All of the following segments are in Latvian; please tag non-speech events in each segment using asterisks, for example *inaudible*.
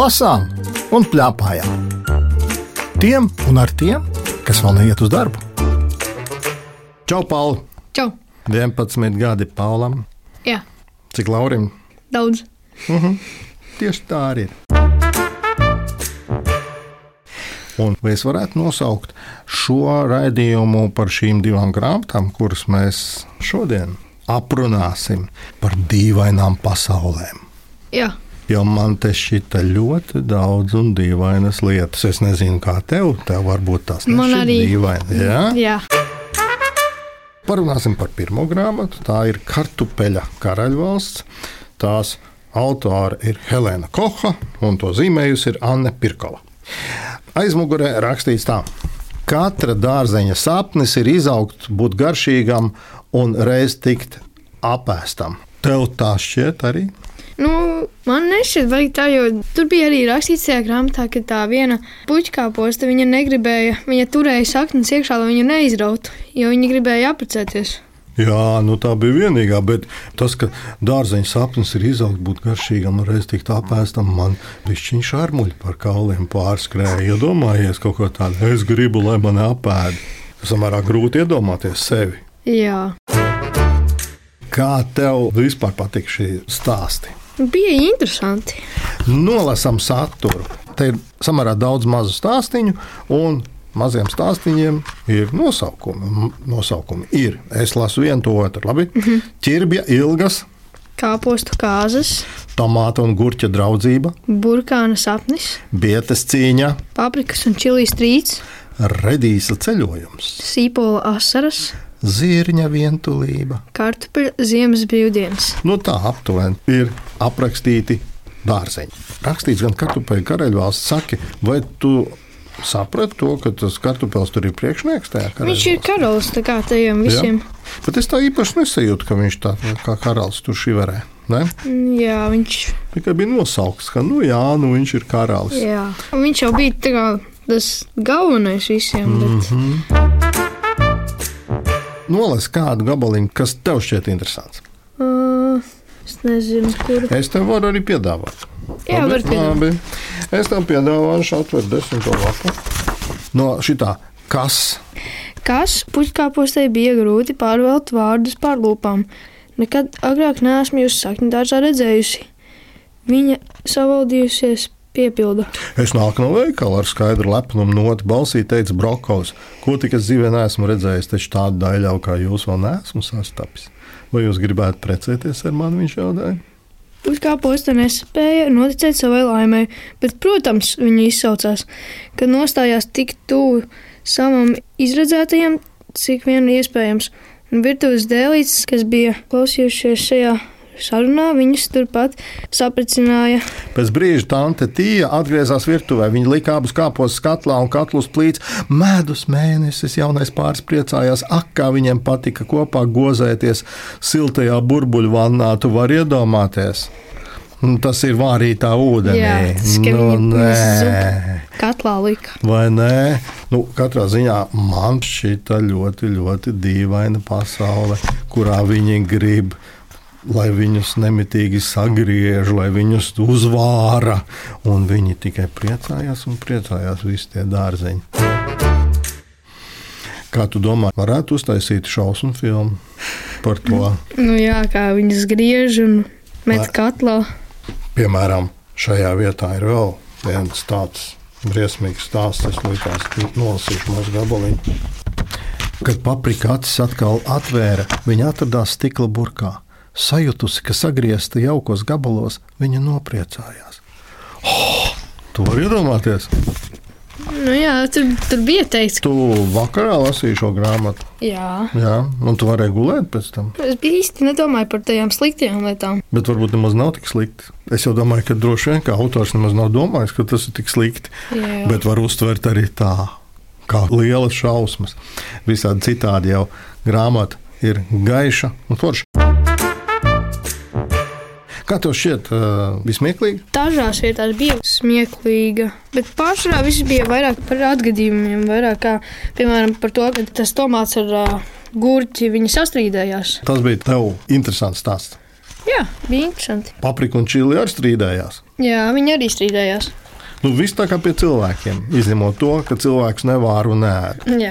lasām un plēpājām. Tiem un ar tiem, kas vēl neiet uz darbu. Čau, Pauli! Čau! 11 gadi Paulam. Jā, Cik Laurim? daudz. Tieši tā arī ir. Un es varētu nosaukt šo raidījumu par šīm divām grāmatām, kuras mēs šodien aprunāsim par dīvainām pasaulēm? Jā, Jo man te šķita ļoti daudz un dīvainas lietas. Es nezinu, kā tev, tev varbūt nešķiet arī. dīvaini. Ja? jā. Parunāsim par pirmo grāmatu. Tā ir Kartupeļa karaļvalsts. Tās autore ir Helēna Koha, un to zīmējusi ir Anne Pirkova. Aizmugurē rakstīts tā. Katra dārzeņa sapnis ir izaugt, būt garšīgam un reiz tikt apēstam. Tev tā šķiet arī? Nu, man nešķiet, vai tā, jo tur bija arī rakstīts tajā grāmatā, ka tā viena puķkāposta viņa negribēja, viņa turēja saknes iekšā, lai viņu neizrautu, jo viņa gribēja apprecēties. Jā, nu tā bija vienīgā, bet tas, ka dārzeņa sapnis ir izaugt, būt garšīgam un reiz tikt apēstam, man višķiņš šarmuļi par kauliem pārskrēja. Iedomājies kaut ko tādu, es gribu, lai mani apēd. Tas samērā grūti iedomāties sevi. Jā, Kā tev vispār patīk šī stāsti? Bija interesanti. Nolasam saturu. Te ir samērā daudz mazu stāstīņu, un maziem stāstīņiem ir nosaukumi. Nosaukumi ir. Es lasu vienu to otru. Labi? Čirbja ilgas, Kāpostu kāzas, tomāta un gurķa draudzība, burkāna sapnis, bietas cīņa, paprikas un čilijas trīts, redīsa ceļojums, sīpola asaras, zirņa vientulība. kartupeļu ziemas brīvdienas. Nu, tā aptuveni ir aprakstīti dārzeņi. Rakstīts gan kartupeļu karaļvalsts, saki, vai tu saprati to, ka tas kartupeļs tur ir priekšnieks Viņš ir karalis tā kā tajiem visiem. Bet es tā īpaši nesajūtu, ka viņš tā kā karalis tur šiverē. Ne? Jā, viņš Tikai bija nosaukts, ka nu, jā, nu, viņš ir karalis. Jā. Viņš jau bija kā tas galvenais visiem. Bet... Nolas kādu gabaliņu, kas tev šķiet interesants. Uh, es nezinu, kur. Es tev varu arī piedāvāt. Jā, piedāvāt. Labi. Es tev piedāvāšu atvērt desmito lapu. No šitā, kas Kas puķkāpostei bija grūti pārvelt vārdus pār lūpām? Nekad agrāk neesmu jūs sakni dārzā redzējusi. Viņa savaldījusies piepilda. Es nāku no veikala ar skaidru lepnumu noti balsī, teica Brokovs. Ko tik es dzīvē neesmu redzējis, taču tādu daļu kā jūs vēl neesmu sastapis. Vai jūs gribētu precēties ar mani? Viņš jautāja. Puķkāposta nespēja noticēt savai laimei, bet, protams, viņa izsaucās, kad nostājās tik tuvu savam izredzētajam, cik vien iespējams. Un virtuves dēlītes, kas bija klausījušies šajā sarunā, viņas turpat sapricināja. Pēc brīža tante Tīja atgriezās virtuvē. Viņa lika abus kāpos katlā un katlus plīts. Mēdus mēnesis jaunais pāris priecājās, ak, kā viņiem patika kopā gozēties siltajā burbuļu vannā. Tu vari iedomāties. Un Tas ir vārītā ūdenī. Jā, tas, nu, nē. katlā lika. Vai nē? Nu, katrā ziņā man šķita ļoti, ļoti dīvaina pasaule, kurā viņi grib, lai viņus nemitīgi sagriež, lai viņus uzvāra. Un viņi tikai priecājās un priecājās visi tie dārzeņi. Kā tu domā, varētu uztaisīt šausmu filmu par to? Nu, jā, kā viņas griež un met Vai- katlā. Piemēram, šajā vietā ir vēl viens tāds briesmīgs stāsts, kas likās nolasīšu mazu gabaliņu. Kad paprika acis atkal atvēra, viņa atradās stikla burkā. Sajutusi, ka sagriezta jaukos gabalos, viņa nopriecājās. Oh, tu vari iedomāties, Nu, jā, tur, tur bija teikts, ka. tu vakarā lasīji šo grāmatu. Jā, Jā, un tu varēji gulēt pēc tam. es īsti nedomāju par tajām sliktajām lietām. Bet varbūt nemaz nav tik slikti. Es jau domāju, ka droši vien kā autors nemaz nav domājis, ka tas ir tik slikti. Jā. Bet var uztvert arī tā, kā lielas šausmas. Visādi citādi jau grāmata ir gaiša un forša. Kā tev šķiet, uh, vismieklīgi? Dažās vietās bija smieklīga, bet pārsvarā viss bija vairāk par atgadījumiem. Vairāk kā, piemēram, par to, ka tas tomāts ar uh, gurķi viņi sastrīdējās. Tas bija tev interesants stāsts. Jā, bija interesanti. Paprika un čili arī strīdējās. Jā, viņi arī strīdējās. Nu, viss tā kā pie cilvēkiem, izņemot to, ka cilvēks nevār un nē.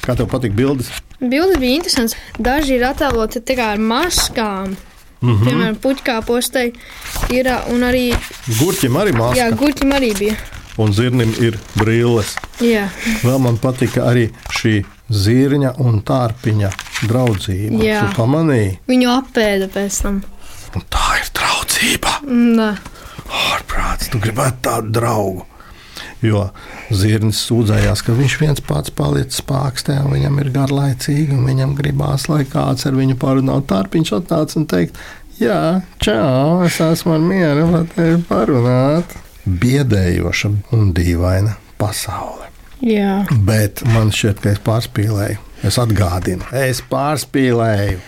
Kā tev patīk bildes? Bildes bija interesantas. Daži ir attēloti ar maskām. Mm. -hmm. Piemēram, puķkā postei ir un arī, Gurķim arī mākslinieks. jā, gurķim arī bija. un zirnim ir brilles. Jā, Vēl man patika arī šī zirņa un tārpiņa draudzība. Jā. Tu pamanīji? viņu apēda pēc tam. Un tā ir draudzība. Nē. Ārprāts, tu gribētu tādu draugu. Jo zirnis sūdzējās, ka viņš viens pats palicis spākstē, un viņam ir garlaicīgi, un viņam gribās, lai kāds ar viņu parunātu. Tārpiņš atnāca un teikt, jā, čau, es esmu ar mieru, lai tevi parunātu. Biedējoša un dīvaina pasaule. Jā. Bet man šķiet, ka es pārspīlēju. Es atgādinu, es pārspīlēju.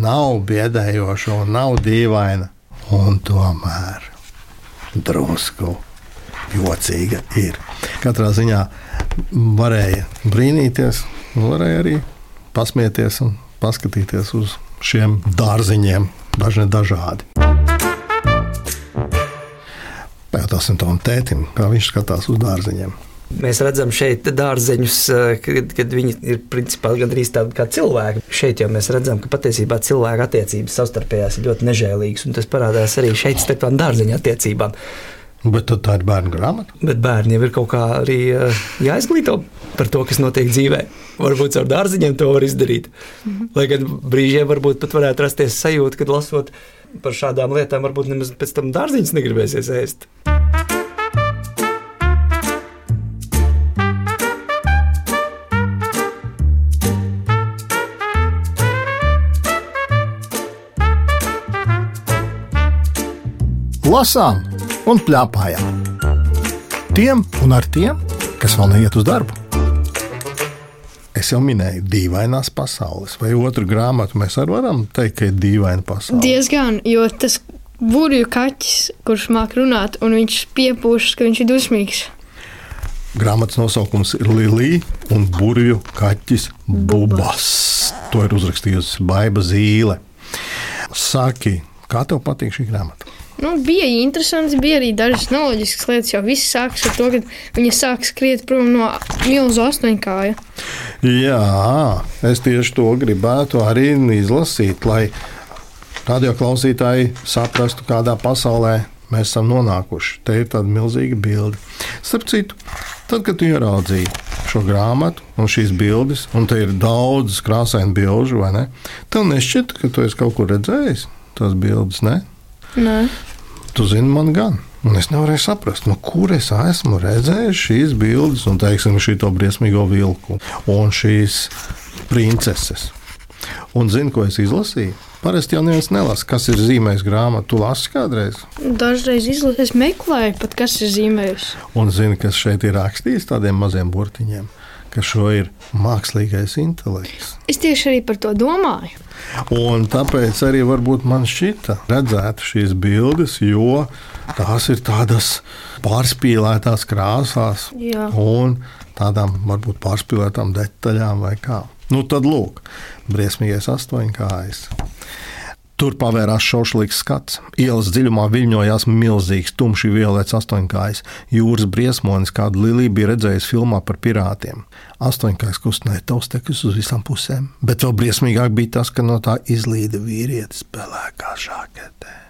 Nav biedējoša un nav dīvaina. Un tomēr drusku jocīga ir. Katrā ziņā varēja brīnīties, varēja arī pasmieties un paskatīties uz šiem dārziņiem, dažni dažādi. Pajautāsim tam tētim, kā viņš skatās uz dārziņiem. Mēs redzam šeit dārzeņus, kad, kad viņi ir principā gandrīz tādi kā cilvēki. Šeit jau mēs redzam, ka patiesībā cilvēku attiecības savstarpējās ir ļoti nežēlīgas, un tas parādās arī šeit starp tām dārzeņu attiecībām. Bet tā ir bērnu grāmata. Bet bērniem ir kaut kā arī eh, jāizglīto par to, kas notiek dzīvē. Varbūt ar dārziņiem to var izdarīt. Lai gan brīžiem varbūt pat varētu rasties sajūta, kad lasot par šādām lietām, varbūt nemaz pēc tam dārziņus negribēsies ēst. lasām un plēpājām. Tiem un ar tiem, kas vēl neiet uz darbu. Es jau minēju, dīvainās pasaules, vai otru grāmatu mēs arī varam teikt, ka ir dīvaina pasaule. Diezgan, jo tas burbuļu kaķis, kurš māca runāt, un viņš piepūšas, ka viņš ir dusmīgs. Grāmatas nosaukums ir Lilija un Burbuļu kaķis Bubas. To ir uzrakstījusi Baiva Zīle. Saki, kā tev patīk šī grāmata? Nu, bija interesanti, bija arī dažas neloģiskas lietas, jo viss sākas ar to, ka viņa sāk skriet prom no milzu astoņkāja. Jā, es tieši to gribētu arī izlasīt, lai radioklausītāji saprastu, kādā pasaulē mēs esam nonākuši. Te ir tāda milzīga bilde. Starp citu, tad, kad tu ieraudzīji šo grāmatu un šīs bildes, un te ir daudz krāsainu bilžu, vai ne? Tev nešķiet, ka tu esi kaut kur redzējis tās bildes, ne? Nē, Tu zini, man gan. Un es nevarēju saprast, no kur es esmu redzējis šīs bildes, un teiksim, šī briesmīgo vilku un šīs princeses. Un zini, ko es izlasīju? Parasti jau neviens nelasa, kas ir zīmējis grāmatu. Tu lasi kādreiz, dažreiz izlasīju, meklēju, pat, kas ir zīmējis. un zini, kas šeit ir rakstījis tādiem maziem burtiņiem, ka šo ir mākslīgais intelekts. Es tieši arī par to domāju. Un tāpēc arī man šķita redzēt šīs bildes, jo tās ir tādas pārspīlētās krāsās Jā. un tādām varbūt pārspīlētām detaļām vai kā. Nu tad lūk, briesmīgais astoņkājs. Tur pavērās šaušalīgs skats. Ielas dziļumā viļņojās milzīgs, tumši violets astoņkājs. Jūras briesmonis, kādu Lilija bija redzējusi filmā par pirātiem. Astoņkājs kustināja taustekļus uz visām pusēm, bet vēl briesmīgāk bija tas, ka no tā izlīda vīrietis pelēkā žaketē.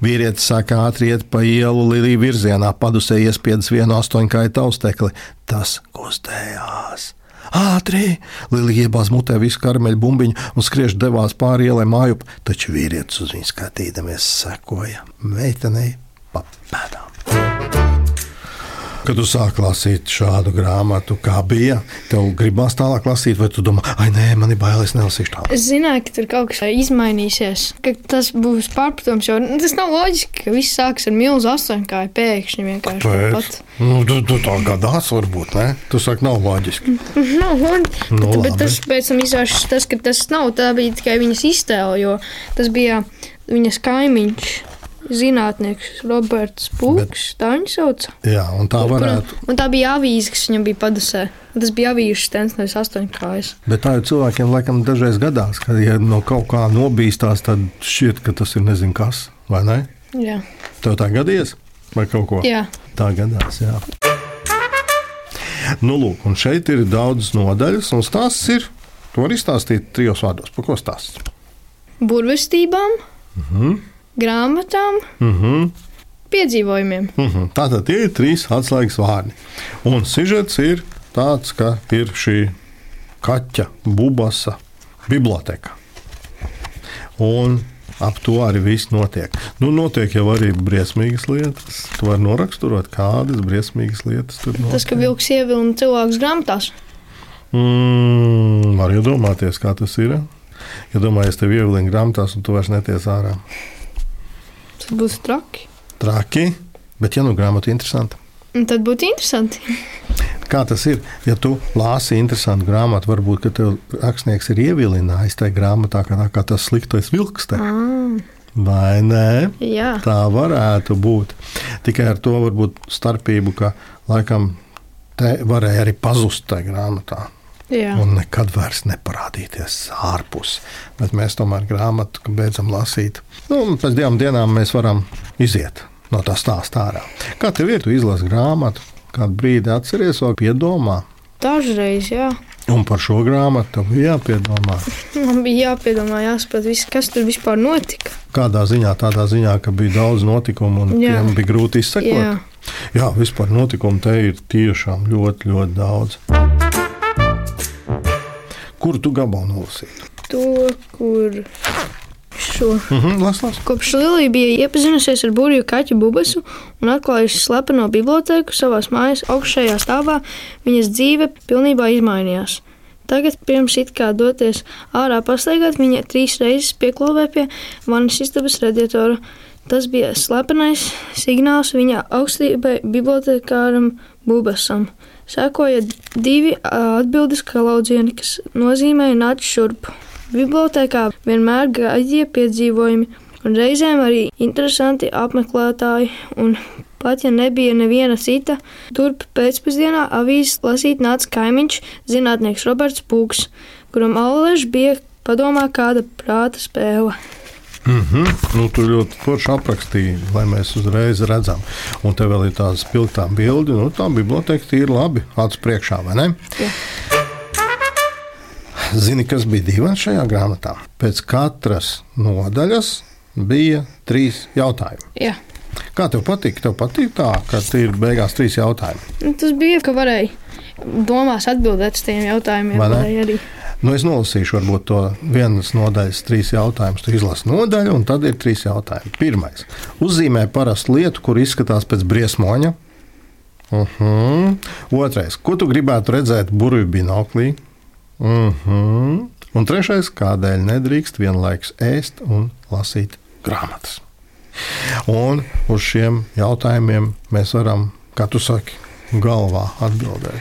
Vīrietis sāka ātri iet pa ielu Lilija virzienā, padusē iespiedis vienu astoņkāju taustekli. Tas kustējās. Ātri! Lilija iebāz mutē visu karameļu bumbiņu un skriež devās pāri ielai mājup, taču vīrietis uz viņu skatīdamies sekoja meitenei pa pēdām. Kad tu sāki lasīt šādu grāmatu, kā bija, tev gribās tālāk lasīt, vai tu domā, ah, nē, man ir bail, es nelasīšu tālāk. Es zināju, ka tur kaut kas izmainīsies, ka tas būs pārpratums. Nu, tas nav loģiski, ka viss sākas ar milzu astoņkāju pēkšņi vienkārši tāpat. nu, tu, tu tā gadās, varbūt, ne? Tu saki, nav loģiski. Nav loģiski. Nu, bet, bet tas pēc tam izvēršas tas, ka tas nav. Tā bija tikai viņas iztēle, jo tas bija viņas kaimiņš. Zinātnieks Roberts Pūks. Tā viņa sauc. Jā, un tā varētu. Un tā bija avīze, kas viņam bija padusē. Un tas bija avīzes stends, nevis astoņkājas. Bet tā jau cilvēkiem laikam dažreiz gadās, ka, ja no kaut kā nobīstās, tad šķiet, ka tas ir nezinu kas, vai ne? Jā. Tev tā gadījies? Vai kaut ko? Jā. Tā gadās, jā. Nu, lūk, un šeit ir daudz nodaļas, un stāsts ir. Tu vari izstāstīt trijos vārdos, par ko stāsts. Burvestībām, Mhm. Grāmatām, Mhm. piedzīvojumiem. Mhm. Tātad tie ir trīs atslēgas vārdi. Un sižets ir tāds, ka ir šī kaķa bubasa biblioteka. Un ap to arī viss notiek. Nu, notiek jau arī briesmīgas lietas. Tu vari noraksturot, kādas briesmīgas lietas tur notiek. Tas, ka vilks ievilna cilvēkus grāmatās. Mm, var iedomāties, kā tas ir. Ja domājies, tev ievilina grāmatās, un tu vairs neties ārā. Tas būs traki. Traki, bet ja nu grāmata interesanta. Un tad būtu interesanti. *laughs* Kā tas ir? Ja tu lāsi interesantu grāmatu, varbūt tev rakstnieks ir ievilinājis tajā grāmatā, kā, tā, kā tas sliktais vilks. Ah, Vai ne? jā, Tā varētu būt. Tikai ar to varbūt starpību, ka laikam te varēja arī pazust tajā grāmatā. Jā. Un nekad vairs neparādīties ārpus. Bet mēs tomēr grāmatu beidzam lasīt. Nu, pēc divām dienām mēs varam iziet no tā stāstā ārā. Kā tev ir? Tu izlasi grāmatu, kādu brīdi atceries, vai piedomā. Dažreiz, jā. Un par šo grāmatu bija jāpiedomā. *laughs* Man bija jāpiedomā, jāsaprot, viss, kas tur vispār notika. Kādā ziņā, tādā ziņā, ka bija daudz notikumu un tiem bija grūti izsekot. Jā. Jā, vispār notikumu te ir tiešām ļoti, ļoti daudz. Kuru tu gabalu nolasītu? To, kur šo. Mhm, las, las. Kopš Lilija bija iepazinusies ar burbuļu kaķu bubasu un atklājusi slepeno biblioteku savā mājas augšējā stāvā, viņas dzīve pilnībā izmainījās. Tagad, pirms it kā doties ārā pastaigāt, viņa trīs reizes pieklāvēja pie manas istabas radiatora. Tas bija slepenais signāls viņa augstībai bibliotekāram Bubasam. Sekoja divi atbildes kalaudzieni, kas nozīmēja nāc šurp. Bibliotēkā vienmēr gaidīja piedzīvojumi, un reizēm arī interesanti apmeklētāji. Un pat ja nebija neviena cita, turp pēcpusdienā avīzes lasīt nāca kaimiņš, zinātnieks Roberts Pūks, kuram allaž bija padomā kāda prāta spēle. Mhm. Nu, tu ļoti forši aprakstīji, lai mēs uzreiz redzam. Un te vēl ir tāda spilgtā bilde. Nu, tā biblioteka ir labi acu priekšā, vai ne? Jā. Zini, kas bija dīvains šajā grāmatā? Pēc katras nodaļas bija trīs jautājumi. Jā. Kā tev patīk? Tev patīk tā, ka ir beigās trīs jautājumi. Nu, Tas bija, ka varēja domās atbildēt uz tiem jautājumiem. Vai ne? Arī. Nu, es nolasīšu varbūt to vienas nodaļas, trīs jautājumus. Tu izlasi nodaļu, un tad ir trīs jautājumi. Pirmais. Uzzīmē parastu lietu, kur izskatās pēc briesmoņa. Uh -huh. Otrais. Ko tu gribētu redzēt burbuļu binoklī? Uh -huh. Un trešais. Kādēļ nedrīkst vienlaikus ēst un lasīt grāmatas? Un uz šiem jautājumiem mēs varam, kā tu saki, galvā atbildēt.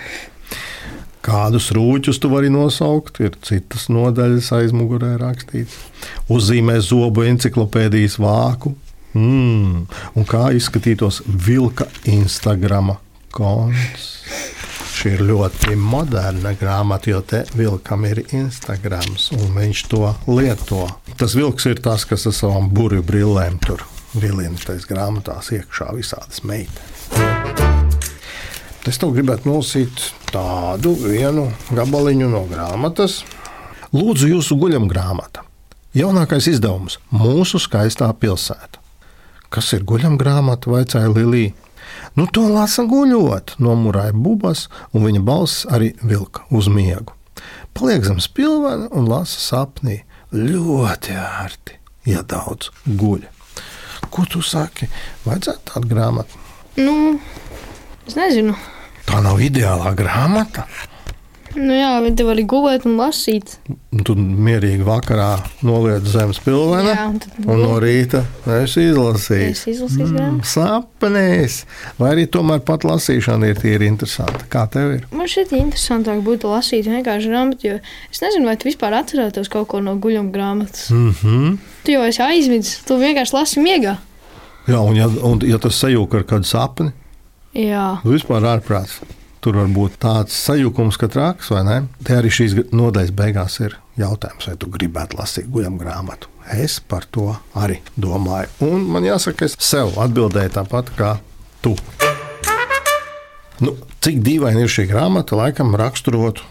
Kādus rūķus tu vari nosaukt? Ir citas nodaļas aizmugurē rakstīts. Uzzīmē zobu encyklopēdijas vāku. Mm. Un kā izskatītos vilka Instagram konts? Šī ir ļoti moderna grāmata, jo te vilkam ir Instagram, un viņš to lieto. Tas vilks ir tas, kas ar savām burbuļu brillēm tur vilina tajās grāmatās iekšā visādas meitenes. Es tev gribētu nolasīt tādu vienu gabaliņu no grāmatas. Lūdzu, jūsu guļam grāmata. Jaunākais izdevums - Mūsu skaistā pilsēta. Kas ir guļam grāmata? vaicāja Lilija. Nu, to lasa guļot, nomurāja bubas, un viņa balss arī vilka uz miegu. Paliek zem spilvena un lasa sapnī. Ļoti ērti, ja daudz guļ. Ko tu saki? Vajadzētu tādu grāmatu. Nu, es nezinu. Tā nav ideālā grāmata. Nu, jā, bet te var arī gulēt un lasīt. Un Tu mierīgi vakarā noliec zem spilvena, Jā, un no rīta es izlasīju. Es izlasīju grāmatu. Sapnēs, vai arī tomēr pat lasīšana ir tīri interesanta. Kā tev ir? Man šķiet, interesantāk būtu lasīt vienkārši grāmatu, jo es nezinu, vai tu vispār atcerētos kaut ko no guļuma grāmatas. Mm -hmm. Tu jau esi aizmidzis, tu vienkārši lasi miegā. Jā, un ja, un, ja tas sajūta ar kādu sapni, Jā, vispār ārprāts. Tur var būt tāds sajukums, ka traks vai ne. Te arī šīs nodaļas beigās ir jautājums, vai tu gribētu lasīt guļam grāmatu. Es par to arī domāju. Un man jāsaka, es sev atbildēju tāpat kā tu. Nu, cik dīvaini ir šī grāmata, laikam raksturotu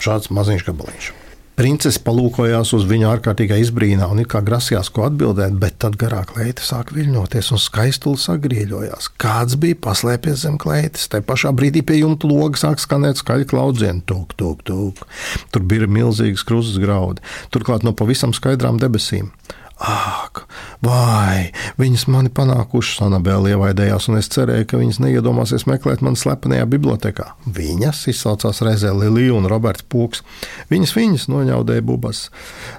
šāds maziņš gabaliņš. Princese palūkojās uz viņu ārkārtīgā izbrīnā un it kā grasījās ko atbildēt, bet tad garā kleita sāk viļņoties un skaistuli sagrieļojās. Kāds bija paslēpies zem kleitas? Tā pašā brīdī pie jumta loga sāk skanēt skaļi klaudzieni, tūk, tūk, tūk. Tur bija milzīgs krustas graudi, turklāt no pavisam skaidrām debesīm. Ak, vai viņas mani panākušas, Anabela ievaidējās, un es cerēju, ka viņas neiedomāsies meklēt mani slepenajā bibliotekā. Viņas izsaucās reizē Lilija un Roberts Pūks. Viņas, viņas noņaudēja bubas.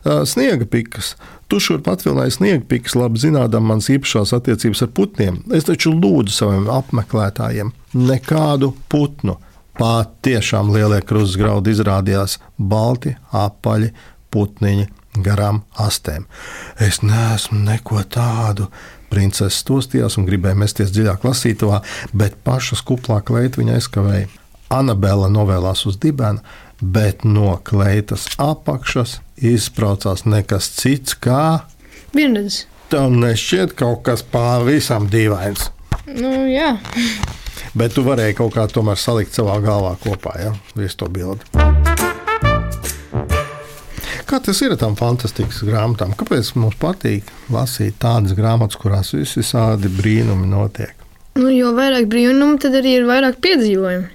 Sniega pikas. Tu šur patvilināji sniega pikas, labi zinādam manas īpašās attiecības ar putniem. Es taču lūdzu saviem apmeklētājiem nekādu putnu. Pat tiešām lielie krustas graudi izrādījās balti, apaļi, putniņi garām astēm. Es neesmu neko tādu. Princese stostījās un gribēja mesties dziļāk lasītavā, bet pašas kuplā kleita viņa aizkavēja. Anabela novēlās uz dibena, bet no kleitas apakšas izsprācās nekas cits kā. vienreiz. Tam nešķiet kaut kas pavisam dīvains. Nu, jā. Bet tu varēji kaut kā tomēr salikt savā galvā kopā, ja visu to bildi. Kā tas ir ar tām fantastiskas grāmatām? Kāpēc mums patīk lasīt tādas grāmatas, kurās visādi brīnumi notiek? Nu, jo vairāk brīnumu, tad arī ir vairāk piedzīvojumu.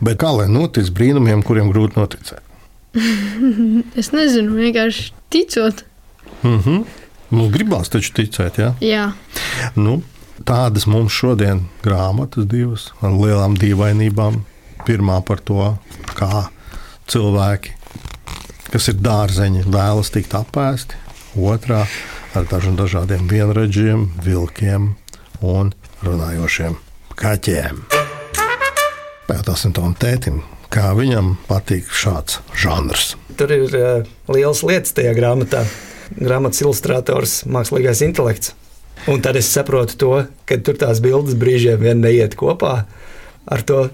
Bet kā lai notic brīnumiem, kuriem grūti noticēt? *laughs* Es nezinu, vienkārši ticot. Mm -hmm. Mums gribās taču ticēt, ja? Jā, Nu, tādas mums šodien grāmatas divas ar lielām dīvainībām. Pirmā par to, kā cilvēki, kas ir dārzeņi, vēlas tikt apēsti. Otrā ar dažiem dažādiem vienradžiem, vilkiem un runājošiem kaķiem. Pajautāsim tam tētim, kā viņam patīk šāds žanrs. Tur ir uh, liels lietas tajā grāmatā. Grāmatas ilustrators, mākslīgais intelekts. Un tad es saprotu to, ka tur tās bildes brīžiem vien neiet kopā ar to,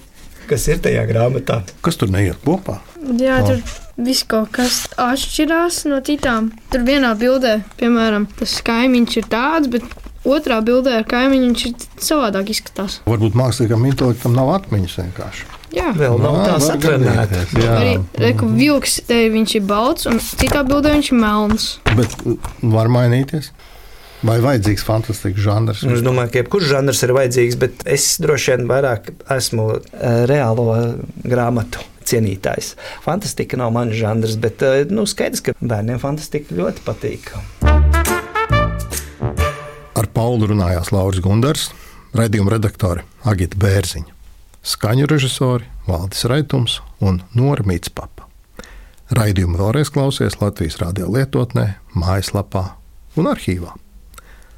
kas ir tajā grāmatā. Kas tur neiet kopā? jā O. tur viss kaut kas atšķirās no citām. Tur vienā bildē, piemēram, tas kaimiņš ir tāds, bet otrā bildē ar kaimiņu viņš ir savādāk izskatās. Varbūt mākslīgam intelektam nav atmiņas vienkārši. Jā. Vēl nav tā satrenēta. Arī reku, vilks te viņš ir balts, un citā bildē viņš ir melns. Bet var mainīties. Vai vajadzīgs fantastisks žanrs? Nu, Es domāju, ka jebkurš žanrs ir vajadzīgs, bet es droši vien vairāk esmu eh, reālo grāmatu cienītājs. Fantastika nav mans žanrs, bet eh, nu, skaidrs, ka bērniem fantastika ļoti patīk. Ar Paulu runājās Lauris Gundars, raidījuma redaktore Agita Bērziņa, skaņu režisori Valdis Raitums un Nora Mītspapa. Raidījumu vēlreiz klausies Latvijas radio lietotnē, mājaslapā un arhīvā.